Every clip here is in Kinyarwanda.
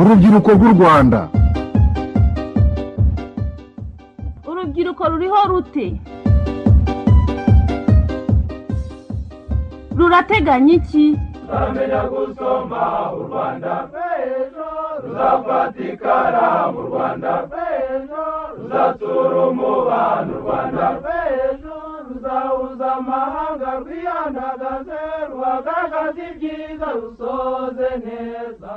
urubyiruko rw'u rwanda. Urubyiruko ruriho rute rurateganya iki? Turamenya gusoma u rwanda. Rw'ejo ruzafatikara mu rwanda. Rw'ejo ruzatsura umubano u rwanda. Rw'ejo ruzahuza amahanga rwiyandagaze ruhagaragaza ibyiza rusoze neza.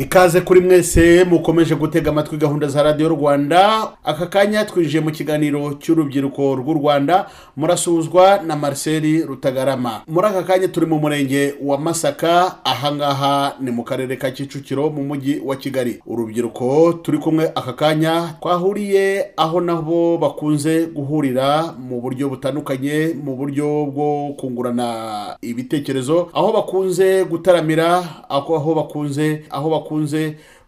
Ikaze kuri mwese mukomeje gutega amatwi gahunda za radiyo rwanda. Aka kanya twinjiye mu kiganiro cy'urubyiruko rw'u rwanda murasuzwa na marcel rutagarama. Muri aka kanya turi mu murenge wa masaka ahangaha ni mu karere ka kicukiro mu mujyi wa kigali. Urubyiruko turi kumwe aka kanya twahuriye aho nabo bakunze guhurira mu buryo butandukanye mu buryo bwo kungurana ibitekerezo. Aho bakunze gutaramira aho bakunze aho bakunze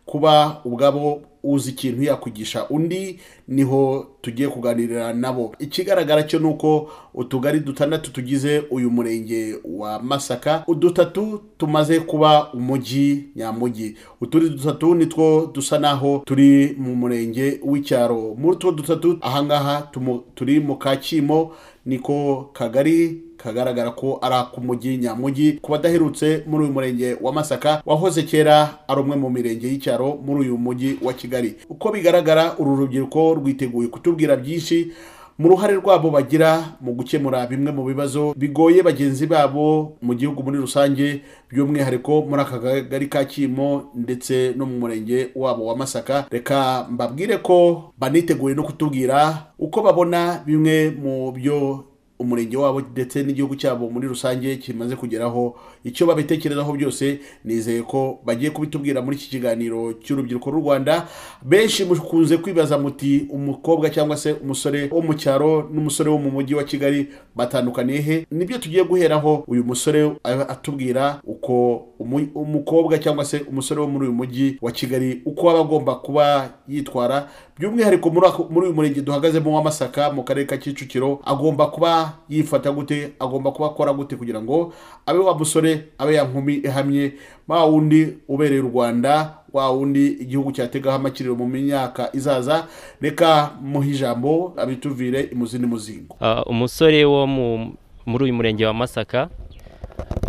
kuba ubwabo uzi ikintu yakwigisha undi ni ho tugiye kuganirira nabo. Ikigaragara cyo ni uko utugari dutandatu tugize uyu murenge wa masaka udutatu tumaze kuba umujyi nyamujyi utundi dutatu nitwo dusa naho turi mu murenge w'icyaro. Muri utwo dutatu ahangaha turi mu kacyiimo niko kagari kagaragara ko ari ak'umujyi nyamujyi ku badaherutse muri uyu murenge wa masaka wahoze kera ari umwe mu mirenge y'icyaro muri uyu mujyi wa kigali. Uko bigaragara uru rubyiruko rwiteguye kutubwira byinshi mu ruhare rwabo bagira mu gukemura bimwe mu bibazo bigoye bagenzi babo mu gihugu muri rusange by'umwihariko muri aka kagari ka kimo ndetse no mu murenge wabo wa masaka. Reka mbabwire ko baniteguye no kutubwira uko babona bimwe mu byo umurenge wabo ndetse n'igihugu cyabo muri rusange kimaze kugeraho icyo babitekerezaho byose nizeye ko bagiye kubitubwira muri iki kiganiro cy'urubyiruko rw'u rwanda. Benshi mukunze kwibaza muti umukobwa cyangwa se umusore wo mu cyaro n'umusore wo mu mujyi wa kigali batandukaniye he? Nibyo tugiye guheraho uyu musore atubwira uko umu- umukobwa cyangwa se umusore wo muri uyu mujyi wa kigali uko aba agomba kuba yitwara. By'umwihariko muri uyu murenge duhagazemo wa masaka mu karere ka kicukiro agomba kuba yifata gute agomba kuba akora gute kugira ngo abe wa musore abe ya nkumi ihamye. Wa wundi ubereye u rwanda wa wundi igihugu cyategaho amakiriro mu myaka izaza. Reka muhe ijambo abituvire imuzi n'umuzingo Ah, umusore wo mu- muri uyu murenge wa masaka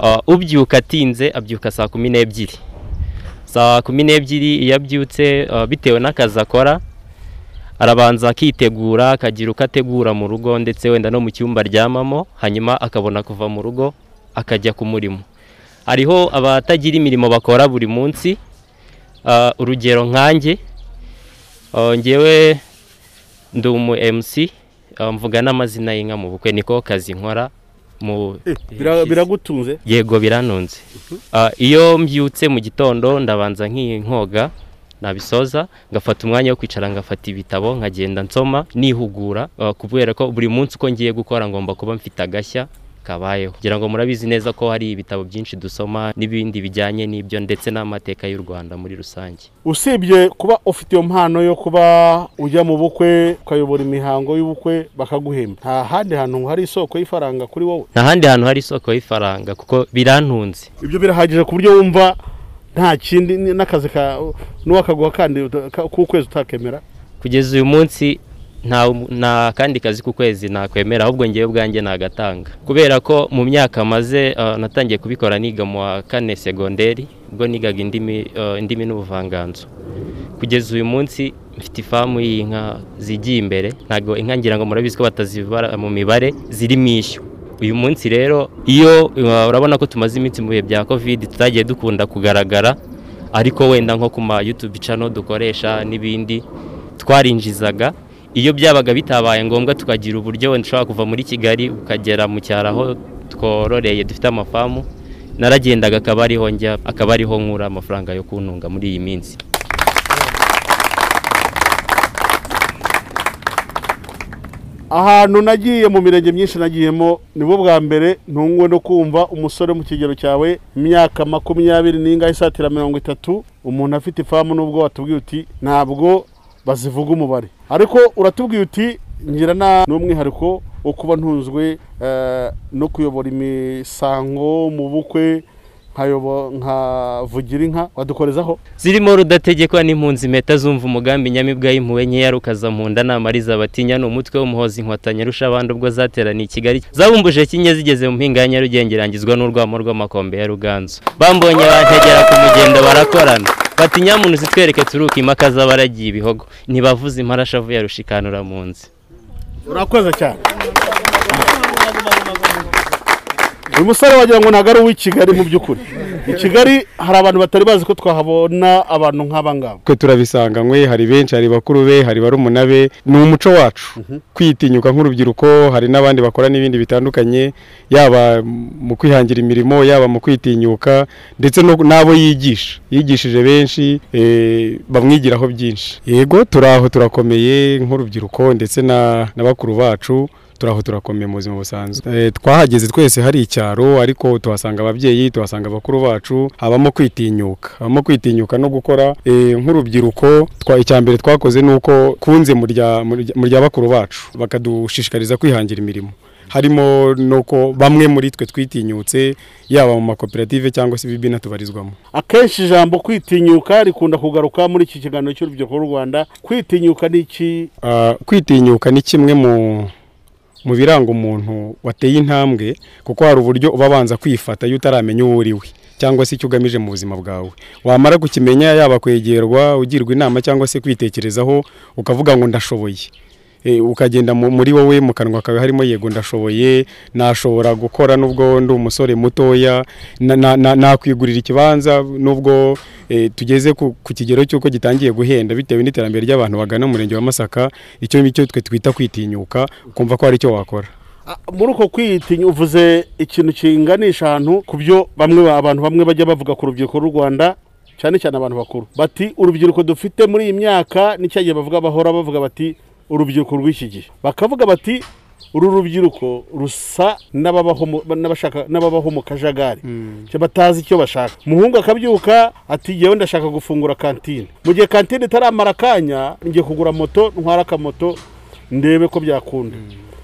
ah, ubyuka atinze abyuka saa kumi n'ebyiri. Saa kumi n'ebyiri iyo abyutse ah, bitewe n'akazi akora arabanza akitegura akagira uko ategura mu rugo ndetse wenda no mu cyumba aryamamo hanyuma akabona kuva mu rugo akajya ku murimo. Hariho abatagira imirimo bakora buri munsi. Ah, urugero nkanjye ah, ngewe ndi umu MC ah, mvuga n'amazina y'inka mu bukwe niko kazi nkora mu biragutunze? Yego biranunze. Ah, iyo mbyutse mu gitondo ndabanza nkoga nabisoza ngafata umwanya wo kwicara ngafata ibitabo nkagenda nsoma nihugura ah, kubera ko buri munsi uko ngiye gukora ngomba kuba mfite agashya kabayeho. Kugira ngo murabizi neza ko hari ibitabo byinshi dusoma n'ibindi bijyanye n'ibyo ndetse n'amateka y'u Rwanda muri rusange. Usibye kuba ufite iyo mpano yo kuba ujya mu bukwe ukayobora imihango y'ubukwe bakaguhemba. Nta handi hantu hari isoko y'ifaranga kuri wowe? Nta handi hantu hari isoko y'ifaranga kuko birantunze. Ibyo birahagije ku buryo wumva nta kindi n'akazi ka n'uwakaguha kandi k'ukwezi utakemera. Kugeza uyu munsi nta kandi kazi ku kwezi nakwemera ahubwo ngewe ubwanjye nagatanga. Kubera ko mu myaka maze uh, natangiye kubikora niga mu wa kane segonderi ubwo nigaga indimi uh, n'ubuvanganzo. Kugeza uyu munsi mfite ifamu y'inka zigiye imbere ntabwo inka ngira ngo murabizi ko batazibara mu mibare ziri mu ishyo uyu munsi rero iyo uh, urabona ko tumaze iminsi mu bihe bya covid tutagiye dukunda kugaragara ariko wenda nko ku ma YouTube channel dukoresha n'ibindi twarinjizaga. Iyo byabaga bitabaye ngombwa tukagira uburyo wenda ushobora kuva muri Kigali ukagera mu cyaro aho twororeye dufite amafamu naragendaga akaba ariho njya akaba ariho nkura amafaranga yo kuntunga muri iyi minsi. Ahantu nagiye mu mirenge myinshi nagiyemo ni bwo bwa mbere ntungwe no kumva umusore mu kigero cyawe imyaka makumyabiri n'ingahe isatira mirongo itatu umuntu afite ifamu n'ubwo watubwiye uti ntabwo bazivuga umubare. Ariko uratubwiye uti ngira n'umwihariko wo kuba ntunzwe eh, no kuyobora imisango mu bukwe nkayobo- nkavugira inka wadukorezaho? Zirimo rudategekwa n'impunzi impeta zumva umugambi nyamibwa y'impuhwe nkeya rukaza mu nda namariza batinya ni umutwe w'umuhozi inkotanyi arusha abandi ubwo zateraniye i kigali. Zabumbuje kinye zigeze mu mpinga ya nyarugenge irangizwa n'urwamo rw'amakombe ya ruganzu. Bambonye bantegera ku mugendo barakorana. Bati nyamuntu zitwereke turuka impaka z'abaragiye ibihogo. Ntibavuze imparashavu ya rushikanura mu nzi urakoze cyane. Uyu musore wagira ngo ntabwo ari uw'i kigali mu by'ukuri. I kigali hari abantu batari bazi ko twahabona abantu nk'aba ngaba. Twe turabisanganywe hari benshi hari bakuru be hari barumuna be. Ni umuco wacu. Kwitinyuka nk'urubyiruko hari n'abandi bakora n'ibindi bitandukanye yaba mu kwihangira imirimo yaba mu kwitinyuka ndetse n'abo yigisha. Yigishije benshi eh, bamwigiraho byinshi. Yego turi aho turakomeye nk'urubyiruko ndetse na bakuru bacu. Turaho turakomeye mu buzima busanzwe. Eh, twahageze twese hari icyaro ariko tuhasanga ababyeyi tuhasanga bakuru bacu habamo kwitinyuka. Habamo kwitinyuka no gukora eh, nk'urubyiruko icya mbere twakoze ni uko kunze rya- mu rya bakuru bacu bakadushishikariza kwihangira imirimo. Harimo nuko bamwe muri twe twitinyutse yaba mu makoperative cyangwa se ibibina tubarizwamo. Akenshi ijambo kwitinyuka rikunda kugaruka muri iki kiganiro cy'urubyiruko rw'u rwanda. Kwitinyuka ni iki? Ah, kwitinyuka ni kimwe mu mu biranga umuntu wateye intambwe kuko hari uburyo uba abanza kwifata iyo utaramenya uwo uri we cyangwa se icyo ugamije mu buzima bwawe. Wamara kukimenya yaba kwegerwa ugirwa inama cyangwa se kwitekerezaho ukavuga ngo ndashoboye. Ukagenda mu- muri wowe mu kanwa kawe harimo yego ndashoboye nashobora gukora nubwo ndi umusore mutoya na- na- na- nakwigurira ikibanza nubwo eh, tugeze ku kigero cy'uko gitangiye guhenda bitewe n'iterambere ry'abantu bagana umurenge wa Masaka icyo ni cyo twe twita kwitinyuka kumva ko hari icyo wakora. Ah, muri uko kwitinya uvuze ikintu kinganisha ahantu ku byo bamwe ba- abantu bamwe bajya bavuga ku rubyiruko rw'u rwanda cyane cyane abantu bakuru. Bati urubyiruko dufite muri iyi myaka gihe bavuga bahora bavuga bati urubyiruko rw'iki gihe. Bakavuga bati uru rubyiruko rusa n'ababaho mu- kajagari. Cyo batazi icyo bashaka. Umuhungu akabyuka ati yewe ndashaka gufungura kantine. Mu gihe kantine itaramara akanya ngiye kugura moto ntwara akamoto ndebe ko byakunda.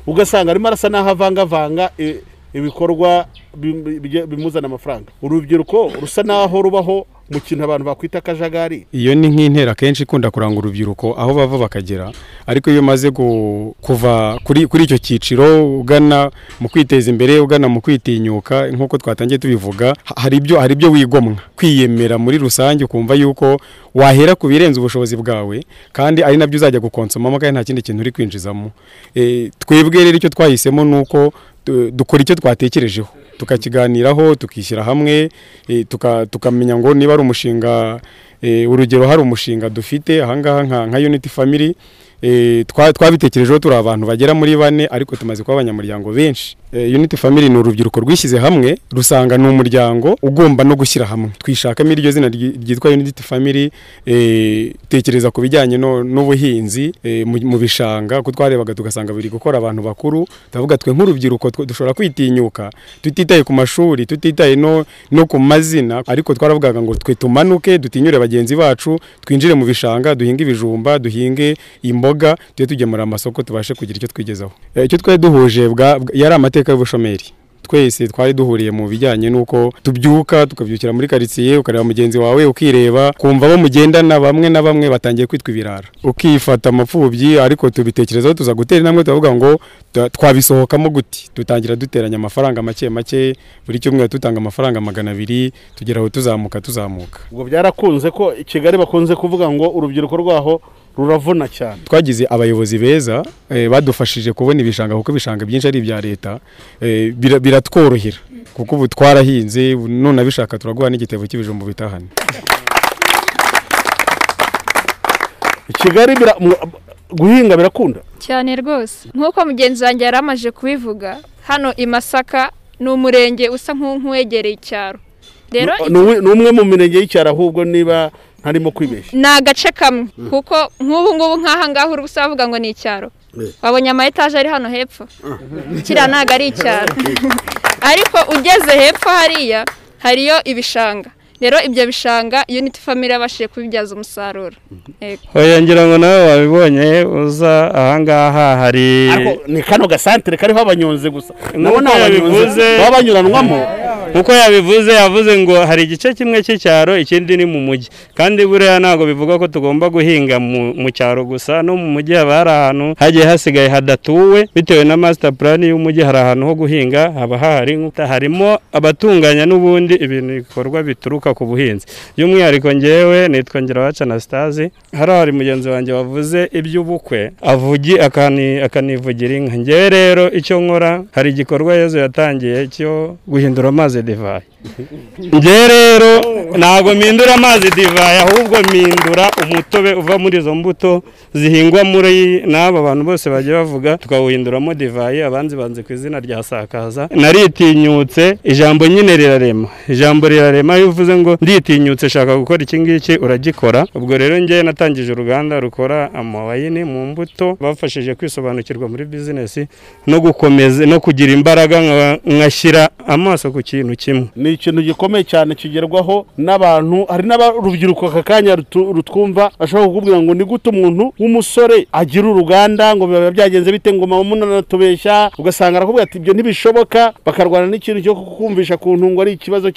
Ugasanga arimo arasa n'aho avangavanga i- ibikorwa bi- bi- bimuzana amafaranga. Urubyiruko rusa n'aho rubaho mu kintu abantu bakwita akajagari. Iyo ni nk'intera kenshi ikunda kuranga urubyiruko aho bava bakagera ariko iyo umaze kuva kuri icyo cyiciro ugana mu kwiteza imbere ugana mu kwitinyuka nk'uko twatangiye tubivuga ha- hari ibyo hari ibyo wigomwa. Kwiyemera muri rusange ukumva yuko wahera ku birenze ubushobozi bwawe kandi ari na byo uzajya gukonsomamo kandi nta kindi kintu uri kwinjizamo. Eh, twebwe rero icyo twahisemo ni uko dukora icyo twatekerejeho. Tukakiganiraho tukishyira hamwe tuka- tukamenya ngo niba ari umushinga eh, urugero hari umushinga dufite ahangaha nka unity family twa- twabitekerejeho turi abantu bagera muri bane ariko tumaze kuba abanyamuryango benshi. Unity family ni urubyiruko rwishyize hamwe rusanga ni umuryango ugomba no gushyira hamwe. Twishakamo iryo zina ryi- ryitwa unity family eh, tekereza ku bijyanye n'ubuhinzi eh, mu bishanga kuko twarebaga tugasanga biri gukora abantu bakuru turavuga twe nk'urubyiruko dushobora kwitinyuka. Tutitaye ku mashuri tutitaye no, ku mazina ariko twaravugaga ngo twe tumanuke dutinyure bagenzi bacu twinjire mu bishanga duhinge ibijumba duhinge imboga tujye tugemura amasoko tubashe kugira icyo twigezaho. Eh, icyo twari duhuje yari amateka y'ubushomeri twese twari duhuriye mu bijyanye n'uko tubyuka tukabyukira muri karitsiye ukareba mugenzi wawe ukireba kumva abo mugendana bamwe na bamwe batangiye kwitwa ibirara. Ukifata amapfubyi ariko tubitekerezaho tuza gutera intambwe turavuga ngo twabisohokamo guti. Dutangira duteranya amafaranga make make buri cyumweru dutanga amafaranga magana abiri tugera aho tuzamuka tuzamuka. Ubwo byarakunze ko i kigali bakunze kuvuga ngo urubyiruko rwaho ruravuna cyane twagize abayobozi beza eh, badufashije kubona ibishanga kuko ibishanga byinshi ari ibya leta eh, bira- biratworohera kuko ubu twarahinze none abishaka turaguha n'igitebo cy'ibijumba bitahane kigali guhinga birakunda cyane rwose nk'uko mugenzi wanjye yari amaze kubivuga hano i masaka ni umurenge usa nk'u- nk'uwegereye icyaro rero ni umwe mu mirenge y'icyaro ahubwo niba ntarimo kwibeshya. Ni agace kamwe. Kuko nk'ubu ngubu nk'aha ngaha uri bavuga ngo ni icyaro. Wabonye ama etaje ari hano hepfo? Kiriya ntabwo ari icyaro. Ariko ugeze hepfo hariya hariyo ibishanga. Rero ibyo bishanga unity family yabashije kubibyaza umusaruro. Yego. oya ngira ngo nawe wabibonye uza ahangaha hari ariko ni kano gasantere kariho abanyonzi gusa. Nabo ni Nk'uko abanyonzi baba banyuranwamo nk'uko yabivuze yavuze ngo hari igice kimwe cy'icyaro ikindi ni mu mujyi kandi buriya ntabwo bivuga ko tugomba guhinga mu cyaro gusa. No mu mujyi haba hari ahantu hagiye hasigaye hadatuwe. Bitewe na master plan y'umujyi hari ahantu ho guhinga haba hahari harimo abatunganya n'ubundi ibintu bikorwa bituruka ku buhinzi. By'umwihariko ngewe nitwa Ngirawaca Anastase. Hari hari mugenzi wanjye wavuze iby'ubukwe. Avugi akani akanivugira inka. Ngewe rero icyo nkora hari igikorwa Yezu yatangiye cyo guhindura amazi divayi ngewe rero ntabwo mpindura amazi divayi ahubwo mpindura umutobe uva muri izo mbuto zihingwa muri n'aba bantu bose bagiye bavuga tukawuhinduramo divayi abanzi banze ku izina rya sakaza. Naritinyutse ijambo nyine rirarema. Ijambo rirarema iyo uvuze ngo nditinyutse shaka gukora iki ngiki uragikora. Ubwo rero ngewe natangije uruganda rukora amawayini mu mbuto bafashije kwisobanukirwa muri bizinesi no gukomeza no kugira imbaraga nka- ngashyira amaso ku kintu kimwe. Ni ikintu gikomeye cyane kigerwaho n'abantu hari n'urubyiruko aka kanya rutwumva bashobora kukubwira ngo ni gute umuntu w'umusore agira uruganda ngo biba byagenze bite? Ngo mama munanatubeshya ugasanga arakubwira ati ibyo ntibishoboka. Bakarwana n'ikintu cyo kukumvisha ku ntungo ari ikibazo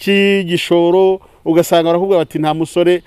cy'igishoro ugasanga barakubwira bati nta musore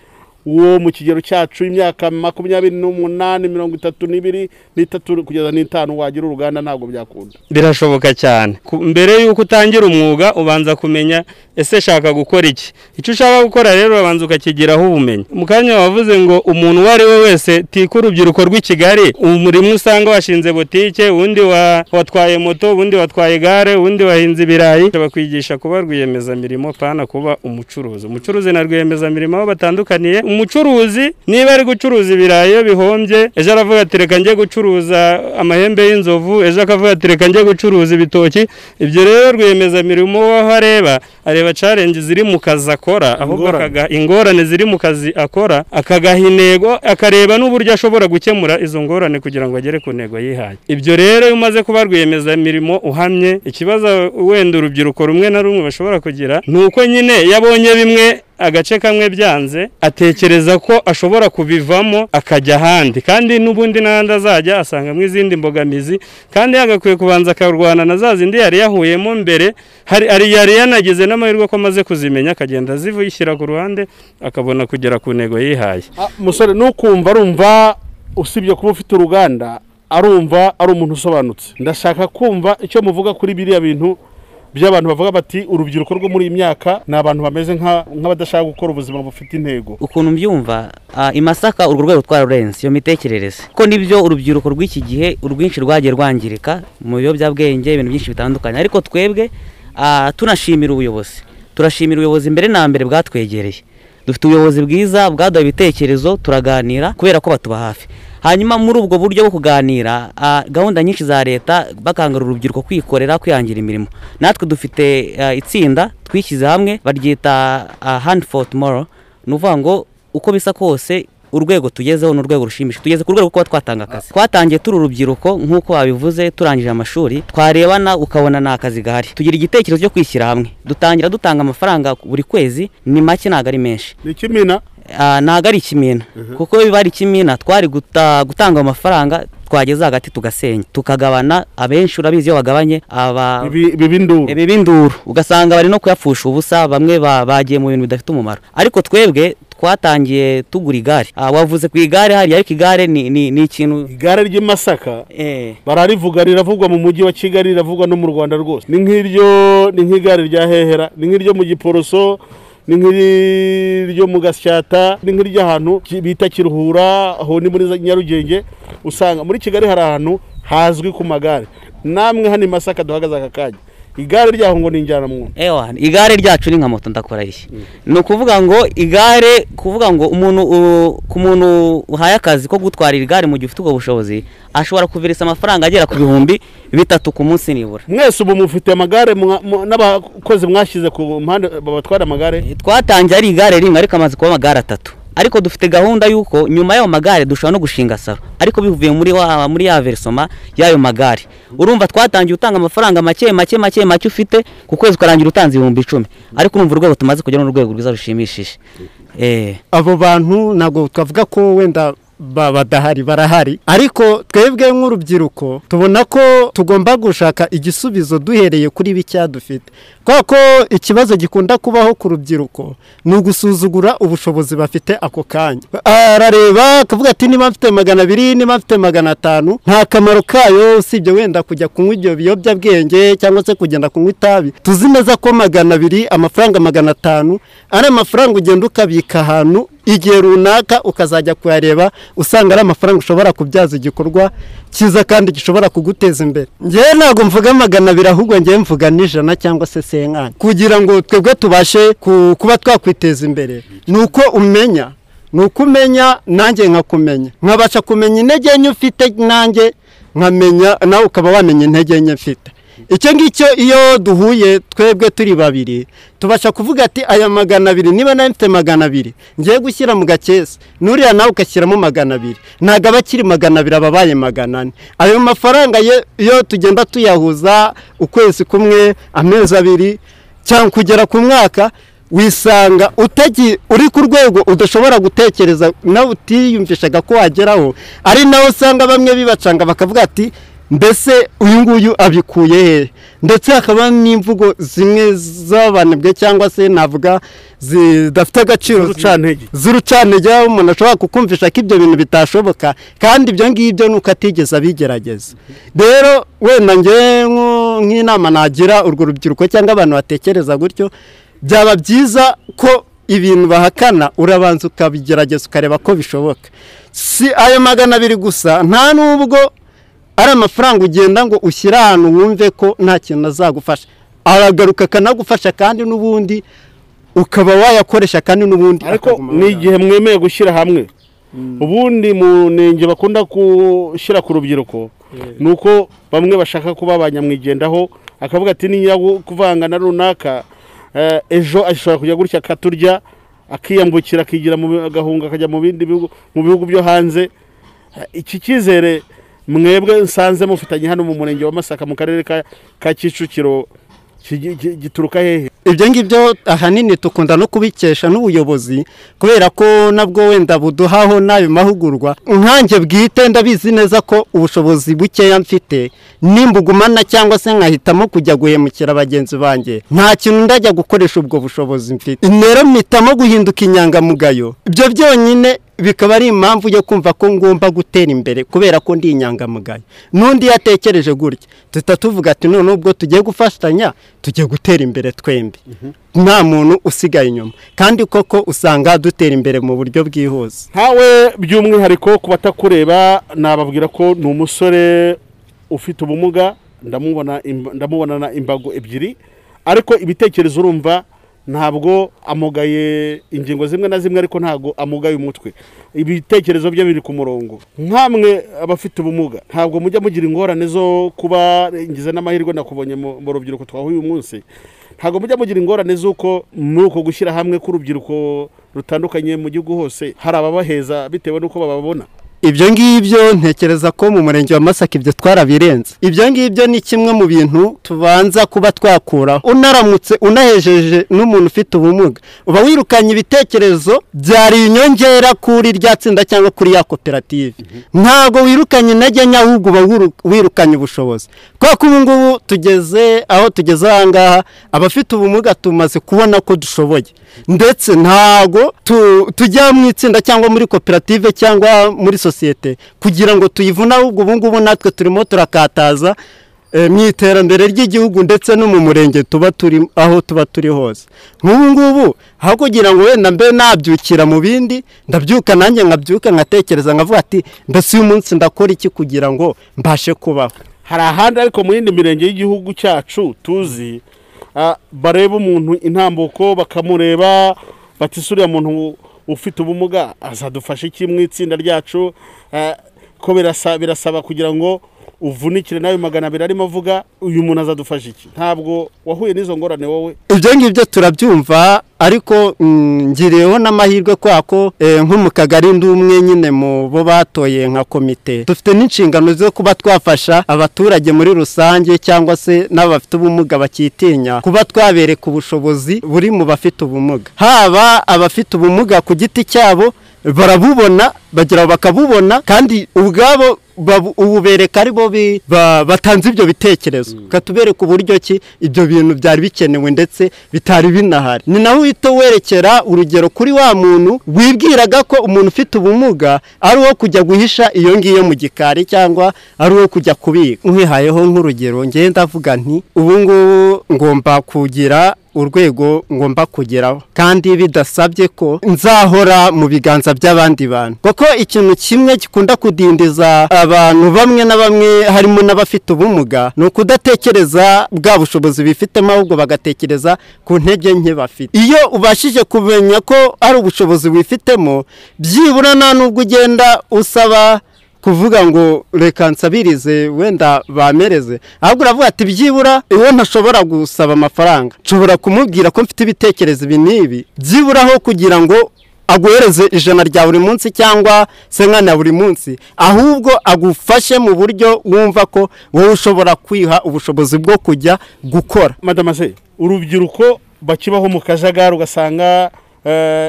wo mu kigero cyacu imyaka makumyabiri n'umunani mirongo itatu n'ibiri n'itatu kugeza n'itanu wagira uruganda ntabwo byakunda. Birashoboka cyane. Mbere y'uko utangira umwuga ubanza kumenya ese shaka gukora iki? Icyo ushaka gukora rero urabanza ukakigiraho ubumenyi. Mu kanya wavuze ngo umuntu uwo ari we wese tika urubyiruko rw'i kigali umurimo usanga washinze botike uwundi wa- watwaye moto uwundi watwaye igare uwundi wahinze ibirayi. Bakwigisha kuba rwiyemezamirimo pana kuba umucuruzi. Umucuruzi na rwiyemezamirimo aho batandukaniye umucuruzi niba ari gucuruza ibirayi iyo bihombye ejo aravuga ati reka njye gucuruza amahembe y'inzovu ejo akavuga ati reka njye gucuruza ibitoki ibyo rero rwiyemezamirimo aho areba areba challenge ziri mu kazi akora ahubwo Ingorane. ziri mu kazi akora akagaha intego akareba n'uburyo ashobora gukemura izo ngorane kugira ngo agere ku ntego yihaye ibyo rero iyo umaze kuba rwiyemezamirimo uhamye ikibazo wenda urubyiruko rumwe na rumwe bashobora kugira ni uko nyine iyo abonye bimwe agace kamwe byanze atekereza ko ashobora kubivamo akajya ahandi. Kandi n'ubundi n'ahandi azajya asangamo izindi mbogamizi. Kandi yagakwiye kubanza akarwana na za zindi yari yahuyemo mbere. Hari yari yanagize n'amahirwe ko amaze kuzimenya akagenda azishyira ku ruhande akabona kugera ku ntego yihaye. Ah, musore nukumva arumva usibye kuba ufite uruganda arumva ari umuntu usobanutse. Ndashaka kumva icyo muvuga kuri biriya bintu by'abantu bavuga bati urubyiruko rwo muri iyi myaka ni abantu bameze nka- nk'abadashaka gukora ubuzima bufite intego. Ukuntu mbyumva i masaka urwo rwego twararurenze iyo mitekerereze. Ko ni byo urubyiruko rw'iki gihe urwinshi rwagiye rwangirika mu biyobyabwenge ibintu byinshi bitandukanye. Ariko twebwe tunashimira ubuyobozi. Turashimira ubuyobozi mbere na mbere bwatwegereye. Dufite ubuyobozi bwiza bwaduha ibitekerezo turaganira kubera ko batuba hafi. Hanyuma muri ubwo buryo bwo kuganira ah, gahunda nyinshi za leta bakangurira urubyiruko kwikorera kwihangira imirimo. Natwe dufite itsinda twishyize hamwe baryita ah, hand for tomorrow. Ni ukuvuga ngo uko bisa kose urwego tugezeho ni urwego rushimishije tugeze ku rwego kuba twatanga akazi. Twatangiye turi urubyiruko nk'uko babivuze turangije amashuri twarebana ukabona nta kazi gahari. Tugira igitekerezo cyo kwishyira hamwe. Dutangira dutanga amafaranga buri kwezi ni make ntabwo ari menshi. Ni ikimina ntabwo ari ikimina. Kuko biba ari ikimina twari guta- gutanga amafaranga twageze hagati tugasenya. Tukagabana abenshi urabizi iyo bagabanye aba b'induru. Ugasanga bari no kuyapfusha ubusa bamwe ba- bagiye mu bintu bidafite umumaro. Ariko twebwe twatangiye tugura igare. Ah, wavuze ku igare hariya ariko igare ni ikintu igare ry'i masaka eh, bararivuga riravugwa mu mujyi wa kigali riravugwa no mu rwanda rwose. Ni nk'iryo ni nk'igare rya hehera ni nk'iryo mu giporoso ni nk'iryo mu gasyata ni nk'iry'ahantu ki- bita kiruhura aho ni muri nyarugenge usanga muri kigali hari ahantu hazwi ku magare. Namwe hano i masaka duhagaze aka kanya. Igare ryaho ngo ni injyanamuntu ewa igare ryacu ni nka moto ndakora iyi ni ukuvuga ngo igare kuvuga ngo umuntu ku muntu uhaye akazi ko gutwarira igare mu gihe ufite ubwo bushobozi ashobora kuvirisa amafaranga agera ku bihumbi bitatu ku munsi nibura. Mwese ubu mufite amagare n'abakozi mwashyize ku mpande babatwara amagare? Twatangiye ari igare rimwe ariko amaze kuba amagare atatu. Ariko dufite gahunda y'uko nyuma y'ayo magare dushobora no gushinga salo ariko bivuye muri wa muri ya verisoma y'ayo magare. Urumva twatangiye utanga amafaranga make make make make ufite ku kwezi ukarangira utanze ibihumbi icumi. Ariko urumva urwego tumaze kugera n'urwego rwiza rushimishije. Eh. Abo bantu ntabwo twavuga ko wenda badahari barahari. Ariko twebwe nk'urubyiruko tubona ko tugomba gushaka igisubizo duhereye kuri bikeya dufite kubera ko ikibazo gikunda kubaho ku rubyiruko ni ugusuzugura ubushobozi bafite ako kanya. Arareba akavuga ati niba mfite magana abiri niba mfite magana atanu nta kamaro kayo usibye wenda kujya kunywa ibyo biyobyabwenge cyangwa se kugenda kunywa itabi. Tuzi neza ko magana abiri amafaranga magana atanu ari amafaranga ugenda ukabika ahantu igihe runaka ukazajya kuyareba usanga ari amafaranga ushobora kubyaza igikorwa cyiza kandi gishobora kuguteza imbere. Ngewe ntabwo mvuga magana abiri ahubwo ngewe mvuga n'ijana cyangwa se senkani kugira ngo twebwe tubashe ku- kuba twakwiteza imbere. Ni uko umenya ni uko umenya nanjye nkakumenya. Nkabasha kumenya intege nke ufite nanjye nkamenya nawe ukaba wamenya intege nke mfite. Icyo ngicyo iyo duhuye twebwe turi babiri tubasha kuvuga ati aya magana abiri niba nawe mfite magana abiri ngiye gushyira mu gakesi n'uriya nawe ugashyiramo magana abiri. Ntabwo aba akiri magana abiri aba abaye magana ane. Ayo mafaranga iyo tugenda tuyahuza ukwezi kumwe amezi abiri cyangwa kugera ku mwaka wisanga uri ku rwego udashobora gutekereza nawe utiyumvishaga ko wageraho. Ari nawe usanga bamwe bibacanga bakavuga ati mbese uyu nguyu abikuye he? Ndetse hakaba n'imvugo zimwe z'abanebwe cyangwa se navuga zidafite agaciro Z'urucantege. aho umuntu ashobora kukumvisha ko ibyo bintu bitashoboka kandi ibyo ngibyo ni uko atigeze abigerageza. Rero wenda nk'inama nagira urwo rubyiruko cyangwa abantu batekereza gutyo byaba byiza ko ibintu bahakana urabanza ukabigerageza ukareba ko bishoboka. Si ayo magana abiri gusa nta n'ubwo ari amafaranga ugenda ngo ushyire ahantu wumve ko nta kintu azagufasha. Aragaruka akanagufasha kandi n'ubundi ukaba wayakoresha kandi n'ubundi ariko ni igihe mwemeye gushyira hamwe. Ubundi mu nenge bakunda gushyira ku rubyiruko ni uko bamwe bashaka kuba banyamwigendaho akavuga ati niyo kuvanga na runaka eh, ejo ashobora kujya gutya akaturya akiyambukira akigira agahunga akajya mu bindi bihugu mu bihugu byo hanze. Eh, iki cyizere mwebwe nsanze mufitanye hano mu murenge wa masaka mu karere ka kicukiro gituruka hehe? Ibyo ngibyo ahanini dukunda no kubikesha n'ubuyobozi kubera ko nabwo wenda buduhaho n'ayo mahugurwa. Nkanjye bwite ndabizi neza ko ubushobozi bukeya mfite nimbugumana cyangwa se nkahitamo kujya guhemukira bagenzi banjye. Nta kintu ndajya gukoresha ubwo bushobozi mfite. Rero mpitamo guhinduka inyangamugayo. Ibyo byonyine bikaba ari impamvu yo kumva ko ngomba gutera imbere kubera ko ndi inyangamugayo. N'undi yatekereje gutya duhita tuvuga ati none ubwo tugiye gufatanya tugiye gutera imbere twembi. Nta muntu usigaye inyuma. Kandi koko usanga dutera imbere mu buryo bwihuse. Ntawe by'umwihariko ku batakureba nababwira ko ni umusore ufite ubumuga ndamubona ndamubonana imbago ebyiri ariko ibitekerezo urumva ntabwo amugaye ingingo zimwe na zimwe ariko ntabwo amugaye umutwe. Ibitekerezo bye biri ku murongo. Nkamwe abafite ubumuga. Ntabwo mujya mugira ingorane zo kuba ngize n'amahirwe nakubonye mu rubyiruko twahuye uyu munsi. Ntabwo mujya mugira ingorane z'uko muri uko gushyira hamwe k'urubyiruko rutandukanye mu gihugu hose hari ababaheza bitewe n'uko bababona. Ibyo ngibyo ntekereza ko mu murenge wa masaka ibyo twarabirenze. Ibyo ngibyo ni kimwe mu bintu tubanza kuba twakuraho unaramutse unahejeje n'umuntu ufite ubumuga. Uba wirukanye ibitekerezo byari inyongera kuri rya tsinda cyangwa kuri ya koperative. Ntabwo wirukanye intege nke ahubwo uba wiru- wirukanye ubushobozi. Kubera ko ubu ngubu tugeze aho tugeze aha ngaha abafite ubumuga tumaze kubona ko dushoboye. Ndetse ntabwo tu- tujya mu itsinda cyangwa muri koperative cyangwa muri sosiyete kugira ngo tuyivune ahubwo ubu ngubu natwe turimo turakataza eh, mu iterambere ry'igihugu ndetse no mu murenge tuba turi aho tuba turi hose. Nk'ubu ngubu aho kugira ngo wenda mbe nabyukira mu bindi ndabyuka nanjye nkabyuka nkatekereza nkavuga ati mbese uyu munsi ndakora iki kugira ngo mbashe kubaho? Hari ahandi ariko mu yindi mirenge y'igihugu cyacu tuzi ah, bareba umuntu intambuko bakamureba bati "Ese uriya muntu ufite ubumuga. Azadufasha iki mu itsinda ryacu? Ah, ko birasa- birasaba kugira ngo uvunikire nawe magana abiri arimo avuga uyu muntu azadufasha iki? Ntabwo wahuye n'izo ngorane wowe. Ibyo ngibyo turabyumva ariko mm, ngiriyeho n'amahirwe kubera ko eh, nko mu kagari ndi umwe nyine mu bo batoye nka komite. Dufite n'inshingano zo kuba twafasha abaturage muri rusange cyangwa se n'abafite ubumuga bakitinya kuba twabereka ubushobozi buri mu bafite ubumuga. Haba abafite ubumuga ku giti cyabo barabubona bagira bakabubona kandi ubwabo ubu bereka ari bo batanze ibyo bitekerezo. Katubereka uburyo ki ibyo bintu byari bikenewe ndetse bitari binahari. Ni nawe uhita werekera urugero kuri wa muntu wibwiraga ko umuntu ufite ubumuga ari uwo kujya guhisha iyo ngiyo mu gikari cyangwa ari uwo kujya kubika. Nkwihayeho nk'urugero ngenda avuga nti ubu ngubu ngomba kugira urwego ngomba kugeraho. Kandi bidasabye ko nzahora mu biganza by'abandi bantu. Kuko ikintu kimwe gikunda kudindiza abantu bamwe na bamwe harimo n'abafite ubumuga ni ukudatekereza bwa bushobozi bifitemo ahubwo bagatekereza ku ntege nke bafite. Iyo ubashije kumenya ko ari ubushobozi wifitemo byibura nta n'ubwo ugenda usaba kuvuga ngo reka nsabirize wenda bamereze. Ahubwo uravuga ati byibura iwe ntashobora gusaba amafaranga. Nshobora kumubwira ko mfite ibitekerezo ibi n'ibi. Byibura aho kugira ngo aguhereze ijana rya buri munsi cyangwa senkana buri munsi. Ahubwo agufashe mu buryo wumva ko wowe ushobora kwiha ubushobozi bwo kujya gukora. Madamase urubyiruko bakibaho mu kajagari ugasanga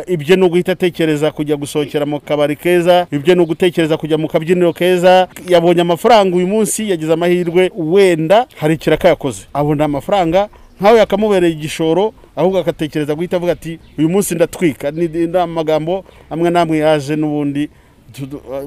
ibyo ni uguhita atekereza kujya gusohokera mu kabari keza ibyo ni ugutekereza kujya mu kabyiniro keza. Yabonye amafaranga uyu munsi yagize amahirwe wenda hari ikiraka yakoze. Abona amafaranga nkawe yakamubereye igishoro ahubwo agatekereza guhita avuga ati uyu munsi ndatwika. Ni amagambo amwe n'amwe yaje n'ubundi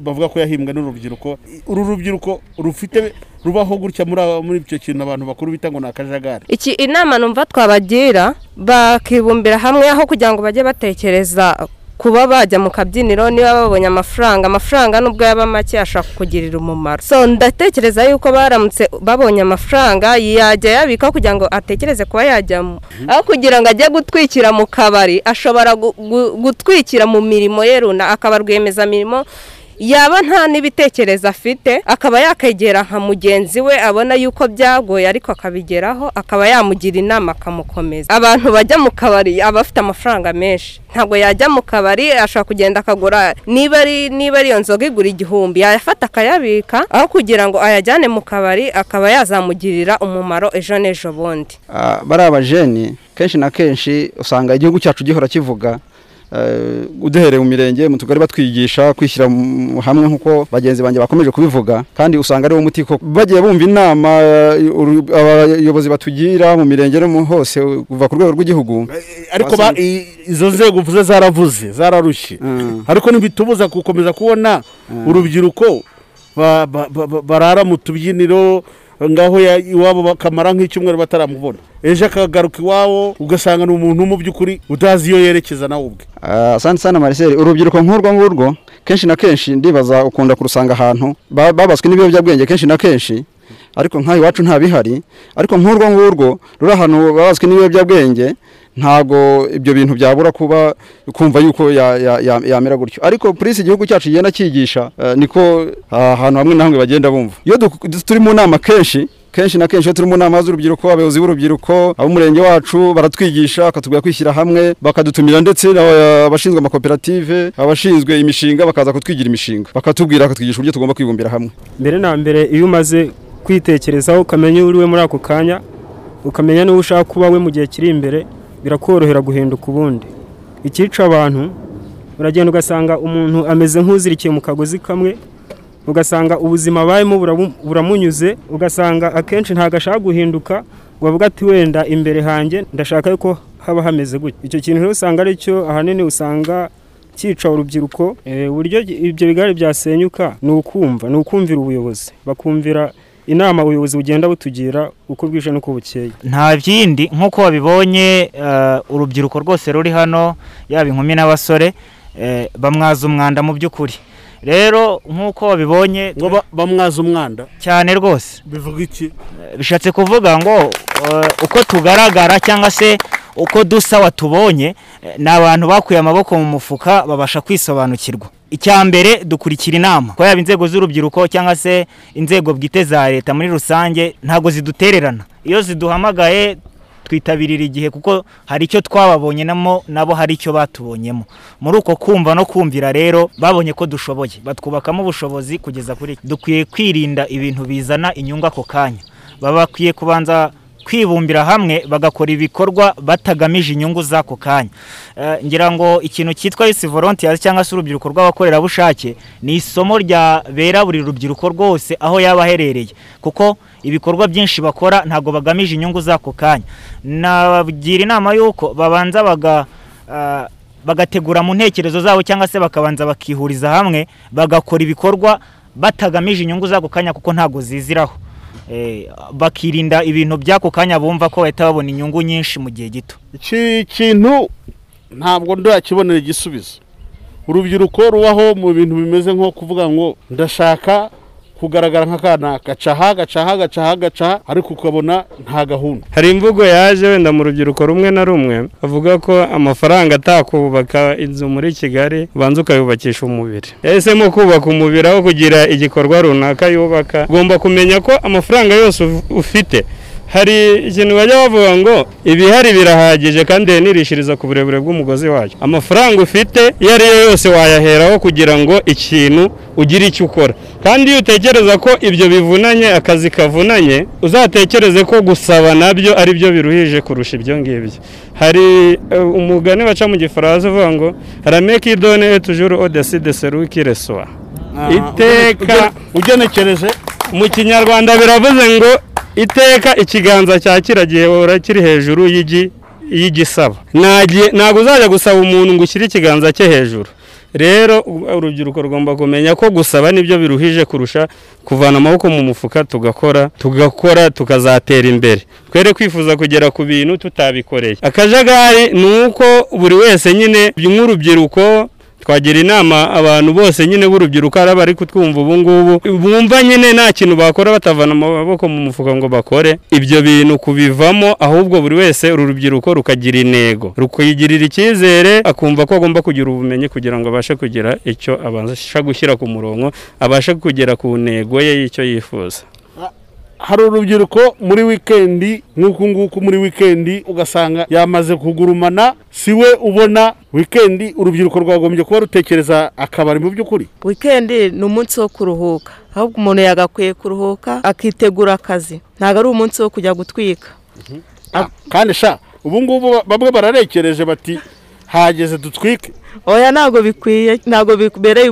bavuga ko yahimbwe n'urubyiruko. Uru rubyiruko rufite rubaho gutya muri icyo kintu abantu bakuru bita ngo ni akajagari. Iki inama numva twabagira bakibumbira hamwe aho kugira ngo bajye batekereza kuba bajya mu kabyiniro niba babonye amafaranga amafaranga nubwo yaba make ashobora kukugirira umumaro. So ndatekereza yuko baramutse babonye amafaranga yajya yabika kugira ngo atekereze kuba yajyamo. Aho kugira ngo ajye gutwikira mu kabari ashobora gu- gu- gutwikira mu mirimo ye runaka akaba rwiyemezamirimo yaba nta n'ibitekerezo afite akaba yakegera nka mugenzi we abona yuko byagoye ariko akabigeraho akaba yamugira inama akamukomeza. Abantu bajya mu kabari aba afite amafaranga menshi. Ntabwo yajya mu kabari ashobora kugenda akagura niba ari iyo nzoga igura igihumbi yayafata akayabika aho kugira ngo ayajyane mu kabari akaba yazamugirira umumaro ejo n'ejo bundi. Ah, bariya bajeni kenshi na kenshi usanga igihugu cyacu gihora kivuga uduhereye mu mirenge mu tugari batwigisha kwishyira hamwe nk'uko bagenzi banjye bakomeje kubivuga. Kandi usanga ari wo muti koko bagiye bumva inama eh, abayobozi batugira mu mirenge no mu hose kuva ku rwego rw'igihugu. Ariko ba- i- izo nzego uvuze zaravuze zararushye ariko ntibitubuza gukomeza kubona urubyiruko ba- ba- barara mu tubyiniro ngaho iwabo bakamara nk'icyumweru bataramubona. Ejo akagaruka iwabo ugasanga ni umuntu mu by'ukuri utazi iyo yerekeza nawe ubwe. Ah, asante sana Marcel. Urubyiruko nk'urwo ngurwo kenshi na kenshi ndibaza ukunda kurusanga ahantu ba- babaswe n'ibiyobyabwenge kenshi na kenshi. Ariko nk'aha iwacu nta bihari. Ariko nk'urwo ngurwo ruri ahantu babaswe n'ibiyobyabwenge ntago ibyo bintu byabura kuba kumva yuko ya- ya- ya- yamera gutyo. Ariko polisi igihugu cyacu kigenda cyigisha eh, niko ah, ahantu hamwe na hamwe bagenda bumva. Iyo turi mu nama kenshi kenshi na kenshi iyo turi mu nama z'urubyiruko abayobozi b'urubyiruko ab'umurenge wacu baratwigisha bakatubwira kwishyira hamwe bakadutumira ndetse n'aba- abashinzwe amakoperative abashinzwe imishinga bakaza kutwigira imishinga. Bakatubwira bakatwigisha uburyo tugomba kwibumbira hamwe. Mbere na mbere iyo umaze kwitekerezaho ukamenya uri we muri ako kanya ukamenya n'uwo ushaka kuba we mu gihe kiri imbere birakorohera guhinduka ubundi. Icyica abantu uragenda ugasanga umuntu ameze nk'uzirikiye mu kagozi kamwe ugasanga ubuzima abayemo buramunyuze ugasanga akenshi ntabwo ashaka guhinduka ngo avuge ati wenda imbere hanjye ndashaka yuko haba hameze gutya. Icyo kintu rero usanga ari cyo ahanini usanga cyica urubyiruko Eh, uburyo ibyo bigare byasenyuka ni ukumva ni ukumvira ubuyobozi. Bakumvira inama ubuyobozi bugenda butugira uko bwije n'uko bukeye. Nta byindi nk'uko wabibonye eh, urubyiruko rwose ruri hano yaba inkumi n'abasore eh, bamwaza umwanda mu by'ukuri. Rero nk'uko wabibonye bamwaza umwanda. cyane rwose. Bivuga iki? Bishatse kuvuga ngo eh, uko tugaragara cyangwa se uko dusa watubonye eh, ni abantu bakuye amaboko mu mufuka babasha kwisobanukirwa. Icya mbere dukurikira inama. Ko yaba inzego z'urubyiruko cyangwa se inzego bwite za leta muri rusange ntabwo zidutererana. Iyo ziduhamagaye twitabirira igihe kuko hari icyo twababonyenamo nabo hari icyo batubonyemo. Muri uko kumva no kumvira rero babonye ko dushoboye. Batwubakamo ubushobozi kugeza kuri dukwiye kwirinda ibintu bizana inyungu ako kanya. Baba bakwiye kubanza kwibumbira hamwe bagakora ibikorwa batagamije inyungu z'ako kanya. Eh, ngira ngo ikintu cyitwa isi volunteers cyangwa se urubyiruko rw'abakorerabushake ni isomo ryabera buri rubyiruko rwose aho yaba aherereye. Kuko ibikorwa byinshi bakora ntabwo bagamije inyungu z'ako kanya. Nabagira inama y'uko babanza baga ah, bagategura mu ntekerezo zabo cyangwa se bakabanza bakihuriza hamwe bagakora ibikorwa batagamije inyungu z'ako kanya kuko ntabwo ziziraho. Eh, bakirinda ibintu by'ako kanya bumva ko bahita babona inyungu nyinshi mu gihe gito. Iki kintu ntabwo ndakibonera igisubizo. Urubyiruko rubaho mu bintu bimeze nko kuvuga ngo ndashaka kugaragara nk'akana gacaha gacaha gacaha gacaha ariko ukabona nta gahunda. Hari imvugo yaje wenda mu rubyiruko rumwe na rumwe bavuga ko amafaranga atakubaka inzu muri kigali ubanza ukayubakisha umubiri. Yahisemo kubaka umubiri aho kugira igikorwa runaka yubaka. Ugomba kumenya ko amafaranga yose uf- ufite hari ikintu bajya bavuga ngo ibihari birahagije kandi nirishiriza ku burebure bw'umugozi wacyo. Amafaranga ufite iyo ari yo yose wayaheraho kugira ngo ikintu ugire icyo ukora. Kandi iyo utekereza ko ibyo bivunanye akazi kavunanye uzatekereze ko gusaba na byo ari byo biruhije kurusha ibyo ngibyo. Hari eh, umugani baca mu gifaransa uvuga ngo rameki done etujuru odesi de seru kiresoa iteka ugenekereje. Mu kinyarwanda biravuze ngo iteka ikiganza cya kiragihe uhora kiri hejuru y'igi- y'igisaba. Ntabwo uzajya gusaba umuntu ngo ushyire ikiganza cye hejuru. Rero urubyiruko rugomba kumenya ko gusaba ni byo biruhije kurusha kuvana amaboko mu mufuka tugakora tugakora tukazatera imbere. Twere kwifuza kugera ku bintu tutabikoreye. Akajagari ni uko buri wese nyine nk'urubyiruko twagira inama abantu bose nyine b'urubyiruko ari abari kutwumva ubu ngubu. Bumva nyine nta kintu bakora batavana amaboko mu mufuka ngo bakore. Ibyo bintu kubivamo ahubwo buri wese uru rubyiruko rukagira intego. Rukigirira icyizere akumva ko agomba kugira ubumenyi kugira ngo abashe kugira icyo abasha gushyira ku murongo abashe kugera ku ntego ye y'icyo yifuza. Hari urubyiruko muri wikendi nk'uku nguku muri wikendi ugasanga yamaze kugurumana si we ubona wikendi urubyiruko rwagombye kuba rutekereza akabari mu by'ukuri. Wikendi ni umunsi wo kuruhuka ahubwo umuntu yagakwiye kuruhuka akitegura akazi. Ntabwo ari umunsi wo kujya gutwika. Kandi sha ubu ngubu bamwe bararekereje bati hageze dutwike. Oya ntabwo bikwiye ntabwo bibereye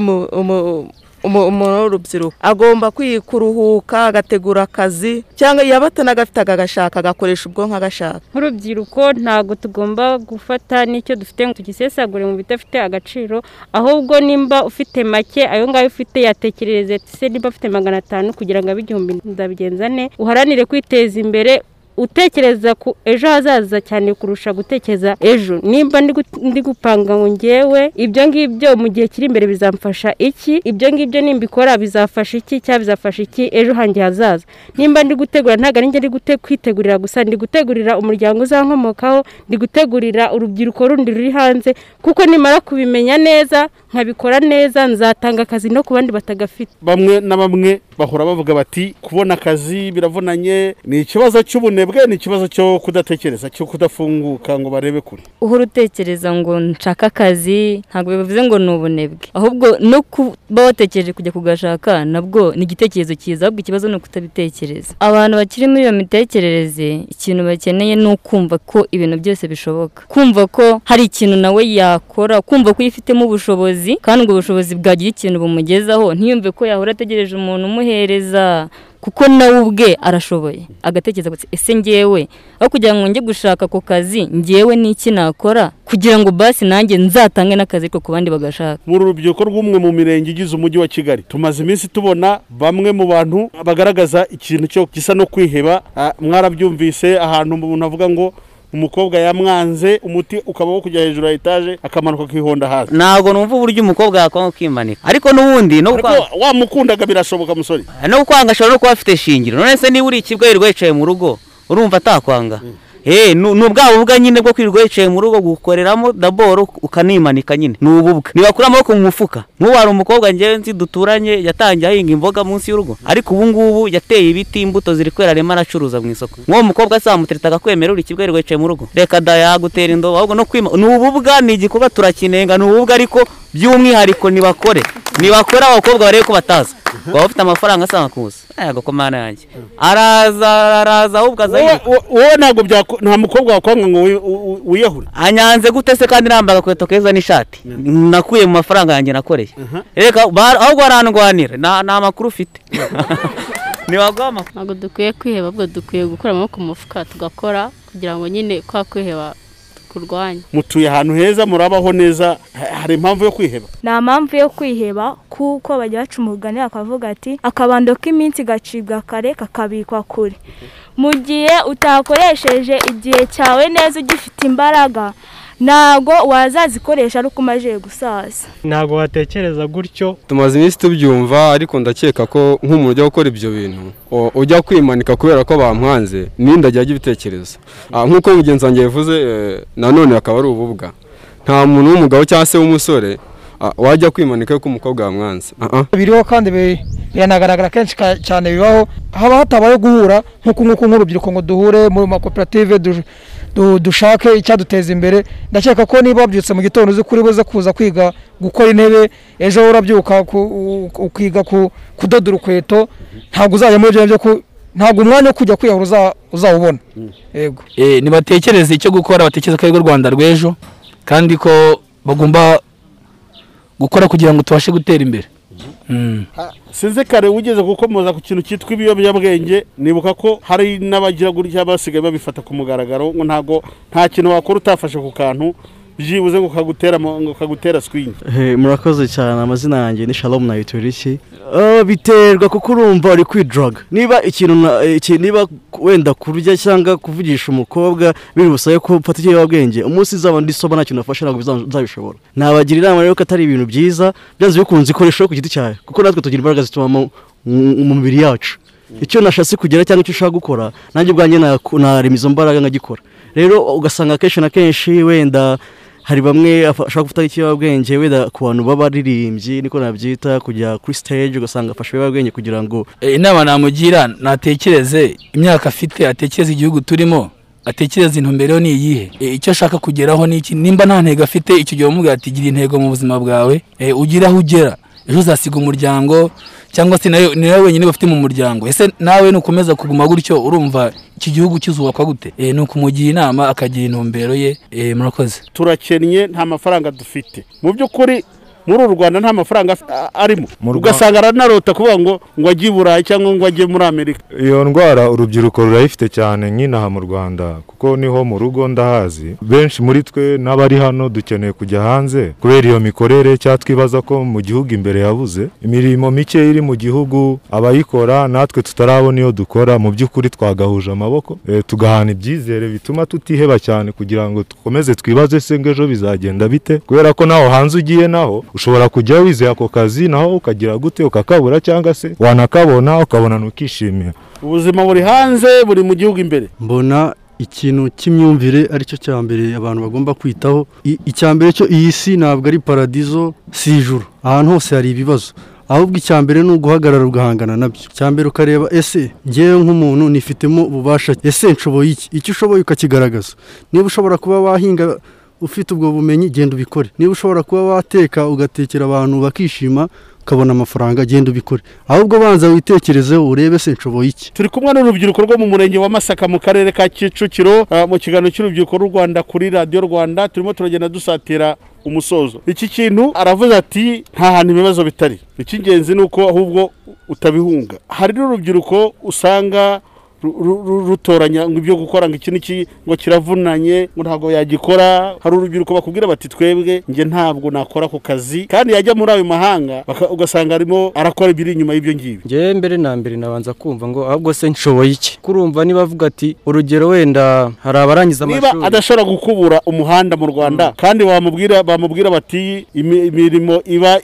umuntu w'urubyiruko. Agomba kuruhuka agategura akazi cyangwa yaba atanagafite agashaka agakoresha ubwonko agashaka. Nk'urubyiruko ntabwo tugomba gufata n'icyo dufite ngo tugisesagure mu bidafite agaciro ahubwo nimba ufite make ayo ngayo ufite yatekerereze se nimba afite magana atanu kugira ngo abe igihumbi ndabigenza ne uharanire kwiteza imbere utekereza ku ejo hazaza cyane kurusha gutekereza ejo. Nimba ndi gu- ndi gupanga ngo ngewe ibyo ngibyo mu gihe kiri imbere bizamfasha iki? Ibyo ngibyo nimbikora bizafasha iki cyangwa bizafasha iki ejo hanjye hazaza? Nimba ndi gutegura ntabwo ari njye ndi kwitegurira gusa ndi gutegurira umuryango uzankomokaho ndi gutegurira urubyiruko rundi ruri hanze kuko nimara kubimenya neza nkabikora neza nzatanga akazi no ku bandi batagafite. Bamwe na bamwe bahora bavuga bati kubona akazi biravunanye. Ni ikibazo cy'ubunebwe ni ikibazo cyo kudatekereza cyo kudafunguka ngo barebe kure. Uhora utekereza ngo nshaka akazi ntabwo bivuze ngo ni ubunebwe. Ahubwo no kuba watekereje kujya kugashaka nabwo ni igitekerezo cyiza ahubwo ikibazo ni ukutabitekereza abantu bakiri muri iyo mitekerereze ikintu bakeneye ni ukumva ko ibintu byose bishoboka. Kumva ko hari ikintu nawe yakora kumva ko yifitemo ubushobozi kandi ubwo bushobozi bwagira ikintu bumugezaho ntiyumve ko yahora ategereje umuntu umuhereza kuko nawe ubwe arashoboye. Agatekereza ese ngewe aho kugira ngo njye gushaka ako kazi ngewe n'iki nakora? Kugira ngo basi nanjye nzatange n'akazi ariko ku bandi bagashaka. Mu rubyiruko rw'umwe mu mirenge igize umujyi wa kigali tumaze iminsi tubona bamwe mu bantu bagaragaza ikintu cyo gisa no kwiheba. Ah, mwarabyumvise ahantu umuntu avuga ngo umukobwa yamwanze umuti ukaba wo kujya hejuru ya etaje akamanuka akihonda hasi. Ntabwo numva uburyo umukobwa yakwanga kwimanika. Ariko n'ubundi no wamukundaga birashoboka musore. No kwanga ashobora no kuba afite shingiro. None se niba uri ikibwa yirirwa yicaye mu rugo urumva atakwanga. Ni ubwa bubwa nyine bwo kwirirwa wicaye mu rugo gukoreramo daboro ukanimanika nyine. Ni ububwa. Ntibakura amaboko mu mufuka. Nk'ubu hari umukobwa ngewe nzi duturanye yatangiye ahinga imboga munsi y'urugo. Ariko ubu ngubu yateye ibiti imbuto ziri kwera arimo aracuruza mu isoko. Nk'uwo mukobwa se wamutereta akakwemera uri kibwa wirirwa wicaye mu rugo. Reka da yagutera indobo. Ahubwo no kwima ni ububwa ni igikorwa turakinenga ni ububwa ariko by'umwihariko nibakore. Nibakore abakobwa barebe ko bataza waba ufite amafaranga asanga kuza yego ko mana yanjye. Araza araza ahubwo aza Wowe- wo- wowe ntabwo nta mukobwa wakwanga ngo wi- wi- wiyahure anyanze gute se kandi nambaye agakweto keza n'ishati? Nakuye mu mafaranga yanjye nakoreye reka ahubwo barandwanira nta makuru ufite. Ntabwo dukwiye kwiheba ahubwo dukwiye gukura amaboko mu mufuka tugakora kugira ngo nyine kwa kwiheba kurwanya. Mutuye ahantu heza murabaho neza ha- hari impamvu yo kwiheba? Nta mpamvu yo kwiheba kuko bajya baca umugani bakavuga ati akabando k'iminsi gacibwa kare kakabikwa kure. Mu gihe utakoresheje igihe cyawe neza ugifite imbaraga ntabwo wazazikoresha ari uko umaze gusaza. Ntabwo watekereza gutyo? Tumaze iminsi tubyumva ariko ndakeka ko nk'umuntu ujya gukora ibyo bintu ujya kwimanika kubera ko bamwanze n'indi ajya ajya ibitekerezo Ah, nk'uko mugenzi wanjye yavuze eh, nanone akaba ari ububwa. Nta muntu w'umugabo cyangwa se w'umusore ah, wajya kwimanika yuko umukobwa yamwanze. Ah, ah. biriho kandi bi- biranagaragara kenshi cyane bibaho. Haba hatabaye guhura nk'uku nguku nk'urubyiruko ngo duhure mu makoperative dushake icyaduteza imbere. Ndakeka ko niba wabyutse mu gitondo uzi kuri buze kuza kwiga gukora intebe ejo urabyuka ukiga ku- kudoda urukweto ntabwo uzajya muri byo ntabwo umwanya wo kujya kwiyahura uza- uzawubona. Yego. Eh, nibatekereze icyo gukora batekereza ko arirwo rwanda rw'ejo kandi ko bagomba gukora kugira ngo tubashe gutera imbere. Sinzi kare wigeze gukomoza ku kintu cyitwa ibiyobyabwenge. Nibuka ko hari n'abagira gutya basigaye babifata ku mugaragaro ngo ntago nta kintu wakora utafashe ku kantu. Byibuze ngo kagutera Hey, murakoze cyane amazina yanjye ni Shalom na Ituriki. Uh, biterwa kuko urumva uri kwidrug. Niba ikintu niba wenda kurya cyangwa kuvugisha umukobwa biri busabe ko ufata ikiyobyabwenge umunsi uzaba ndi soba nta kintu nafashe ntabwo bizabishobora. Nabagira inama rero ko atari ibintu byiza byanze bikunze ikoresha ku giti cyawe kuko natwe tugira imbaraga zituma mu mubiri yacu. Icyo nashatse kugera cyangwa icyo ushaka gukora nanjye ubwanjye narema izo mbaraga nkagikora. Rero ugasanga kenshi na kenshi wenda hari bamwe ashobora gufata ikiyobyabwenge wenda ku bantu baba baririmbyi niko nabyita kujya kuri stage ugasanga afashe ibiyobyabwenge kugira ngo Eh, inama namugira natekereze imyaka afite atekereze igihugu turimo atekereze intumbero ni iyihe Eh, icyo ashaka kugeraho ni iki? Nimba nta ntego afite icyo gihe umubwira ati gira intego mu buzima bwawe. Eh, ugire aho ugera. Ejo uzasiga umuryango cyangwa se ni nawe wenyine bafite mu muryango. Ese nawe nukomeza kuguma gutyo urumva iki gihugu kizubakwa gute? Eh, ni ukumugira inama akagira intumbero ye. Eh, murakoze. Turakennye nta mafaranga dufite. Mu by'ukuri muri uru rwanda nta mafaranga arimo. Ugasanga aranarota kuvuga ngo ngo ajye i burayi cyangwa ngo ajye muri amerika. Iyo ndwara urubyiruko rurayifite cyane nk'inaha mu rwanda kuko ni ho mu rugo ndahazi benshi muri twe n'abari hano dukeneye kujya hanze kubera iyo mikorere cyangwa twibaza ko mu gihugu imbere yabuze imirimo mike iri mu gihugu abayikora natwe tutarabona iyo dukora mu by'ukuri twagahuje amaboko eh, tugahana ibyizere bituma tutiheba cyane kugira ngo dukomeze twibaze se ngo ejo bizagenda bite kubera ko naho hanze ugiye naho ushobora kujya wizeye ako kazi naho ukagira gute ukakabura cyangwa se wanakabona ukabona ntukishimira ubuzima buri hanze buri mu gihugu imbere. Mbona ikintu cy'imyumvire ari cyo cya mbere abantu bagomba kwitaho. Icya mbere cyo iyi si ntabwo ari paradizo si ijuru. Ahantu hose hari ibibazo. Ahubwo icya mbere ni uguhagarara ugahangana na byo. Icya mbere ukareba ese ngewe nk'umuntu nifitemo ububasha ese nshoboye iki? Icyo ushoboye ukakigaragaza. Niba ushobora kuba wahinga ufite ubwo bumenyi genda ubikore. Niba ushobora kuba wateka ugatekera abantu bakishima ukabona amafaranga genda ubikore. Ahubwo banza witekerezeho urebe se nshoboye iki. Turi kumwe n'urubyiruko rwo mu murenge wa masaka mu karere ka kicukiro mu kiganiro cy'urubyiruko rw'u rwanda kuri radiyo rwanda turimo turagenda dusatira umusozo. Iki kintu aravuze ati nta hantu ibibazo bitari. Icy'ingenzi ni uko ahubwo utabihunga. Hari n'urubyiruko usanga rutoranya ngo ibyo gukora ngo iki n'iki ngo kiravunanye ngo ntabwo yagikora. Hari urubyiruko bakubwira bati twebwe njye ntabwo nakora ako kazi. Kandi yajya muri ayo mahanga ugasanga arimo arakora ibiri inyuma y'ibyo ngibyo. Njyewe mbere na mbere nabanza kumva ngo ahubwo se nshoboye iki? Kurumva niba avuga ati urugero wenda hari abarangiza niba amashuri. adashobora gukubura umuhanda mu rwanda kandi bamubwira bamubwira bati imi- imirimo iba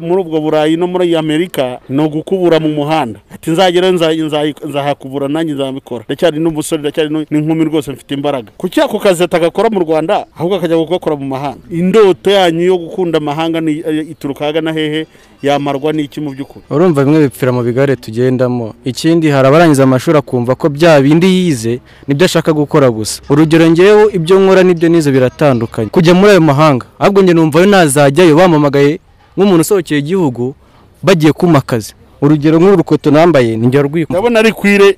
muri ubwo burayi no muri amerika ni ugukubura mu muhanda. Ati nzagerayo nza- nza- nzahakubura nanjye nzabikora. Ndacyari n'umusore ndacyari n'inkumi rwose mfite imbaraga. Kuki ako kazi atagakora mu rwanda ahubwo akajya kugakora mu mahanga. Indoto yanyu yo gukunda amahanga ni- ituruka ahagana hehe yamarwa n'iki mu by'ukuri? Urumva bimwe bipfira mu bigare tugendamo. Ikindi hari abarangiza amashuri akumva ko bya bindi yize ni byo ashaka gukora gusa. Urugero ngewe ibyo nkora n'ibyo nize biratandukanye. Kujya muri ayo mahanga ahubwo njye numva yo nazajyayo bamamagaye nk'umuntu usohokeye igihugu bagiye kuma akazi urugero nk'uru rukweto nambaye ni njye rwiko ndabona ari kwire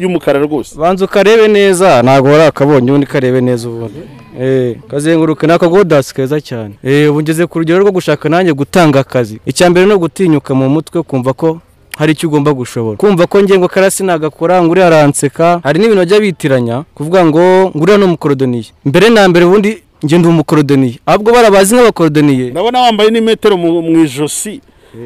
y'umukara rwose. Banza ukarebe neza ntabwo wari akabonye ubundi karebe neza ubundi Eh, kazenguruke ni akagodasi keza cyane. Eh, ubu ngeze ku rugero rwo gushaka nanjye gutanga akazi. Icya mbere ni ugutinyuka mu mutwe kumva ko hari icyo ugomba gushobora. Kumva ko ngengo karasi nagakora ngo uriya aranseka hari n'ibintu bajya bitiranya kuvuga ngo ngo uriya ni umukorodoniye mbere na mbere ubundi njye ndi umukorodoniye ahubwo barabazi nk'abakorodoniye ndabona wambaye n'imetero mu ijosi.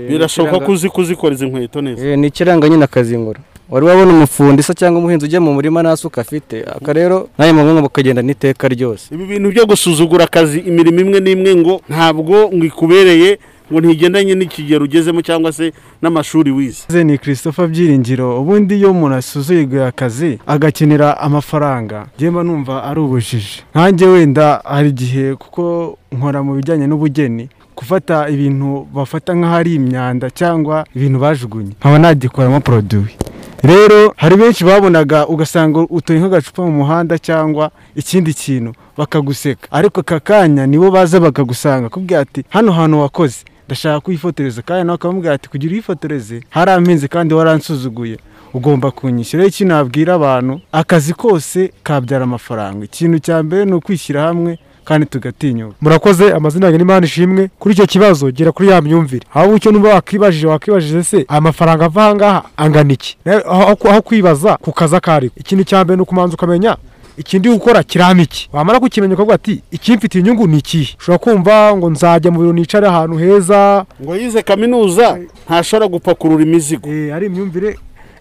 Birashoboka ikiranga- ko uzi kuzikora izi nkweto neza. Eh, ni ikiranga nyine akazingura. Wari wabona umufundi se cyangwa umuhinzi ujya mu murima nta suka afite aka rero nawe mu bukagenda n'iteka ryose. Ibi bintu byo gusuzugura akazi imirimo imwe n'imwe ngo ntabwo ngo ikubereye ngo ntigendanye n'ikigero ugezemo cyangwa se n'amashuri wize. Ze ni Christopher Byiringiro ubundi iyo umuntu asuzuguye akazi agakenera amafaranga. Njye mba numva ari ubujiji. Nkanjye wenda hari igihe kuko nkora mu bijyanye n'ubugeni gufata ibintu bafata nk'aho ari imyanda cyangwa ibintu bajugunye. Nkaba nagikoramo poroduwi rero hari benshi babonaga ugasanga utoye nk'agacupa mu muhanda cyangwa ikindi kintu bakaguseka. Ariko aka kanya nibo baza bakagusanga kubwira ati hano hantu wakoze. Ndashaka kuyifotoreza. Kandi nawe akamubwira ati kugira uyifotoreze hari kandi waransuzuguye. Ugomba kunyishyura. Icyo nabwira abantu akazi kose kabyara amafaranga. Ikintu cya mbere ni ukwishyira hamwe kandi tugatinyuka. Murakoze amazina yanjye n'imana ishimwe kuri icyo kibazo gera kuri ya myumvire. Ahubwo icyo numva wakibajije wakibajije se aya mafaranga ava aha ngaha angana iki? Rero aho kwibaza ku kazi ako ari ikintu cya mbere ni ukumanza ukamenya ikindi gukora kirama iki? Wamara kukimenya ukavuga ati ikimfitiye inyungu ni ikihe? Ushobora kumva ngo nzajya mu biro nicare ahantu heza. Ngo yize kaminuza ntashobora gupakurura imizigo. Ari imyumvire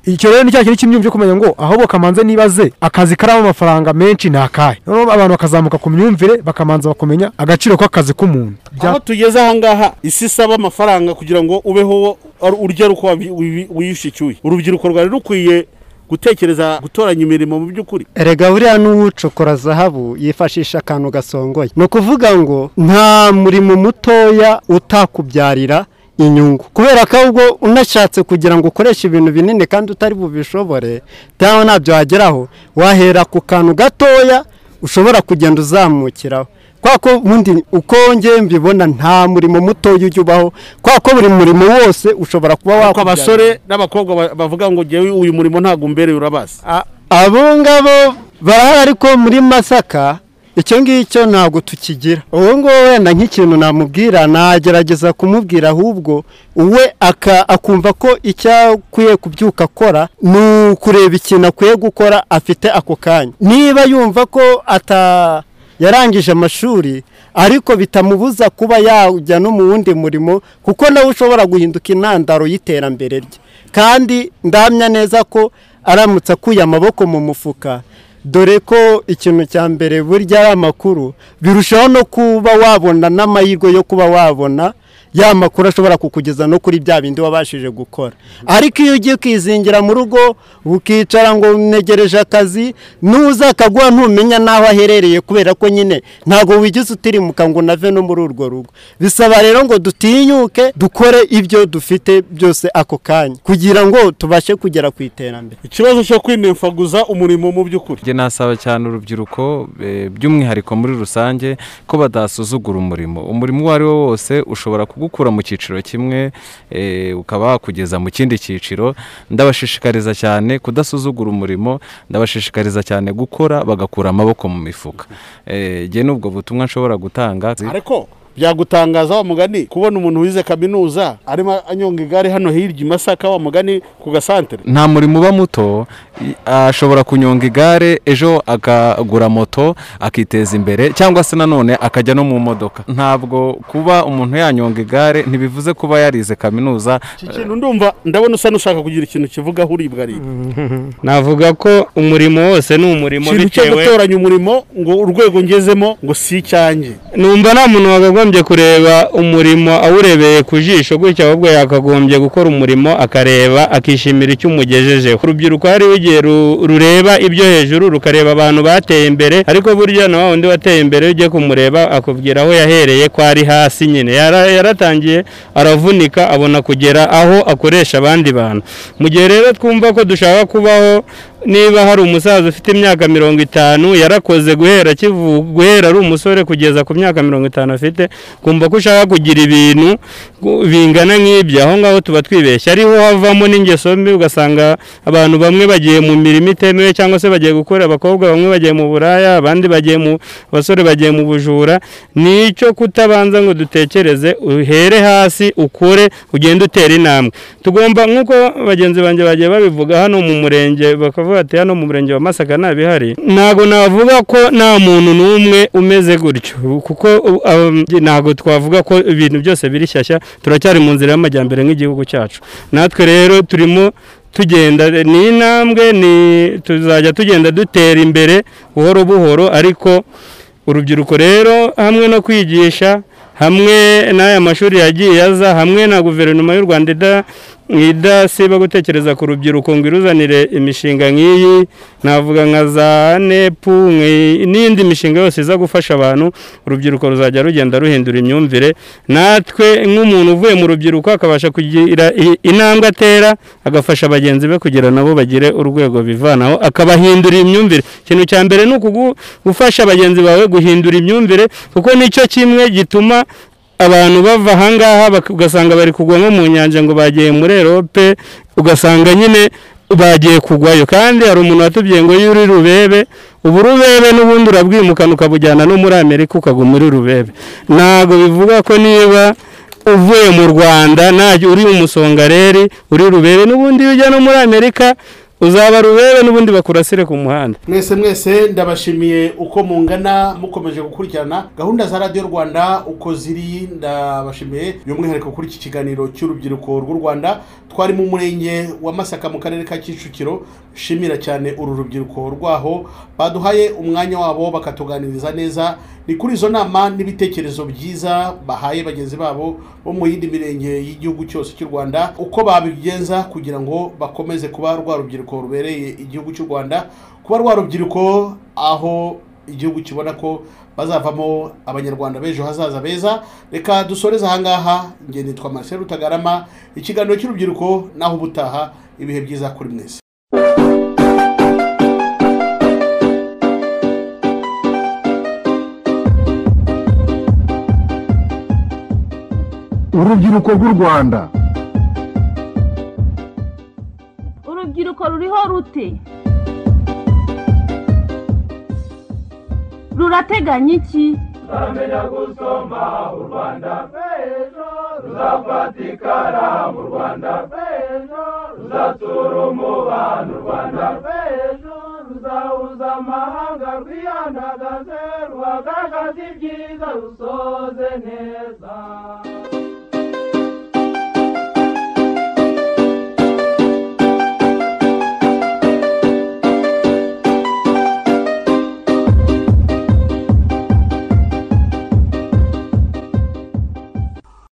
icyo rero ni cya kintu cy'imyumvire kumenya ngo ahubwo kamanze nibaze akazi karamo amafaranga menshi ni akahe? Noneho abantu bakazamuka ku myumvire bakamanza bakamenya agaciro k'akazi k'umuntu. Aho tugeze aha ngaha isi isaba amafaranga kugira ngo ubeho ari- urye ari uko wabi- wi- wiyishe icyuya urubyiruko rwari rukwiye gutekereza gutoranya imirimo mu by'ukuri. Erega buriya n'uwucukura zahabu yifashisha akantu gasongoye. Ni ukuvuga ngo nta murimo mutoya utakubyarira inyungu. Kubera ko ahubwo unashatse kugira ngo ukoreshe ibintu binini kandi utari bubishobore cyangwa ntabyo wageraho wahera ku kantu gatoya ushobora kugenda uzamukiraho. Kubera ko ubundi uko ngewe mbibona nta murimo mutoya ujya ubaho. Kubera ko buri murimo wose ushobora kuba wakubyarira abasore n'abakobwa ba- bavuga ngo jyewe uyu murimo ntabwo umbereye urabazi. Abo ngabo barahari ariko muri masaka icyo ngicyo ntabwo tukigira. Uwo nguwo wenda nk'ikintu namubwira nagerageza kumubwira ahubwo we akumva ko icyo akwiye kubyuka akora ni ukureba ikintu akwiye gukora afite ako kanya. Niba yumva ko ata yarangije amashuri ariko bitamubuza kuba yajya no mu wundi murimo kuko nawe ushobora guhinduka intandaro y'iterambere rye. Kandi ndamya neza ko aramutse akuye amaboko mu mufuka dore ko ikintu cya mbere burya ari amakuru birushaho no kuba wabona n'amahirwe yo kuba wabona ya makuru ashobora kukugeza no kuri bya bindi wabashije gukora. Ariko iyo ugiye kwizingira mu rugo ukicara ngo unegereje akazi nuza akaguha ntumenya n'aho aherereye kubera ko nyine ntabwo wigize utirimuka ngo unave no muri urwo rugo. Bisaba rero ngo dutinyuke dukore ibyo dufite byose ako kanya kugira ngo tubashe kugera ku iterambere. Ikibazo cyo kwinemfaguza umurimo mu by'ukuri. Njye nasaba cyane urubyiruko eh, by'umwihariko muri rusange ko badasuzugura umurimo. Umurimo uwo ari wo wose ushobora kugukura mu cyiciro kimwe eh, ukaba wakugeza mu kindi cyiciro. Ndabashishikariza cyane kudasuzugura umurimo ndabashishikariza cyane gukora bagakura amaboko mu mifuka. Njye n'ubwo butumwa nshobora gutanga ariko byagutangaza wa mugani kubona umuntu wize kaminuza arimo anyonga igare hano hirya i masaka wa mugani ku gasantere nta murimo uba muto. Ashobora kunyonga igare ejo akagura moto akiteza imbere cyangwa se nanone akajya no mu modoka. Ntabwo kuba umuntu yanyonga igare ntibivuze kuba yarize kaminuza. Iki kintu ndumva ndabona usa n'ushaka kugira ikintu kivugaho uribwa aribwa navuga ko umurimo wose ni umurimo ikintu cyo bitewe gutoranya umurimo ngo urwego ngezemo ngo si icyanjye. Numva nta muntu wagagombye yakagombye kureba umurimo awurebeye ku jisho gutya ahubwo yakagombye gukora umurimo akareba akishimira icyo umugejejeho. Urubyiruko hariho igihe ru- rureba ibyo hejuru rukareba abantu bateye imbere ariko burya na wa wundi wateye imbere ugiye kumureba akubwira aho yahereye ko ari hasi nyine. Yara- yaratangiye aravunika abona kugera aho akoresha abandi bantu. Mu gihe rero twumva ko dushaka kubaho niba hari umusaza ufite imyaka mirongo itanu yarakoze guhera guhera ari umusore kugeza ku myaka mirongo itanu afite kumva ko ushaka kugira ibintu bingana nk'ibyo. Aho ngaho tuba twibeshya. Ariho havamo n'ingeso mbi ugasanga abantu bamwe bagiye mu mirimo itemewe cyangwa se bagiye gukora abakobwa bamwe bagiye mu buraya abandi bagiye mu abasore bagiye mu bujura. Ni icyo kutabanza ngo dutekereze uhere hasi ukore ugende utera intambwe. Tugomba nk'uko bagenzi banjye bagiye babivuga hano mu murenge bakavuga ati hano mu murenge wa masaka nta bihari ntabwo navuga ko nta muntu n'umwe umeze gutyo kuko um, ntabwo twavuga ko ibintu byose biri shyashya turacyari mu nzira y'amajyambere nk'igihugu cyacu. Natwe rero turimo tugenda ni intambwe ni tuzajya tugenda dutera imbere buhoro buhoro ariko urubyiruko rero hamwe no kwigisha hamwe n'aya mashuri yagiye aza hamwe na guverinoma y'u rwanda idasiba gutekereza ku rubyiruko ngo iruzanire imishinga nk'iyi. Navuga nka za nepu n'indi mishinga yose iza gufasha abantu. Urubyiruko ruzajya rugenda ruhindura imyumvire. Natwe nk'umuntu uvuye mu rubyiruko akabasha kugira intambwe atera agafasha bagenzi be kugira nabo bagire urwego bivanaho akabahindurira imyumvire. Ikintu cya mbere ni gufasha bagenzi bawe guhindura imyumvire kuko ni cyo kimwe gituma abantu bava ahangaha ugasanga bari kugwa nko mu nyanja ngo bagiye muri erope ugasanga nyine bagiye kugwayo. Kandi hari umuntu watubwiye ngo iyo uri rubebe ubu rubebe n'ubundi urabwimukana ukabujyana no muri amerika ukagwa muri rubebe. Ntabwo bivuga ko niba uvuye mu rwanda uri umusongareri uri rubebe n'ubundi iyo ujya no muri amerika uzaba rubebe n'ubundi bakurasire ku muhanda. Mwese mwese ndabashimiye uko mungana mukomeje gukurikirana. Gahunda za radiyo rwanda uko ziri ndabashimiye. By'umwihariko kuri iki kiganiro cy'urubyiruko rw'u rwanda twari mu murenge wa masaka mu karere ka kicukiro shimira cyane uru rubyiruko rwaho baduhaye umwanya wabo bakatuganiriza neza. Ni kuri izo nama n'ibitekerezo byiza bahaye bagenzi babo bo mu yindi mirenge y'igihugu cyose cy'u rwanda uko babigenza kugira ngo bakomeze kuba rwa rubyiruko rubereye igihugu cy'u rwanda. Kuba rwa rubyiruko aho igihugu kibona ko bazavamo abanyarwanda b'ejo hazaza beza. Reka dusoreze ahangaha nitwa marcel rutagarama ikiganiro cy'urubyiruko naho ubutaha ibihe byiza kuri mwese. Urubyiruko rw'u rwanda. Urubyiruko ruriho rute rurateganya iki? Turamenya gusoma u rwanda. Rw'ejo ruzafatikara mu rwanda. Rw'ejo ruzatura umubano u rwanda. Rw'ejo ruzahuza amahanga rwiyandagaze ruhagaragaze ibyiza rusoze neza.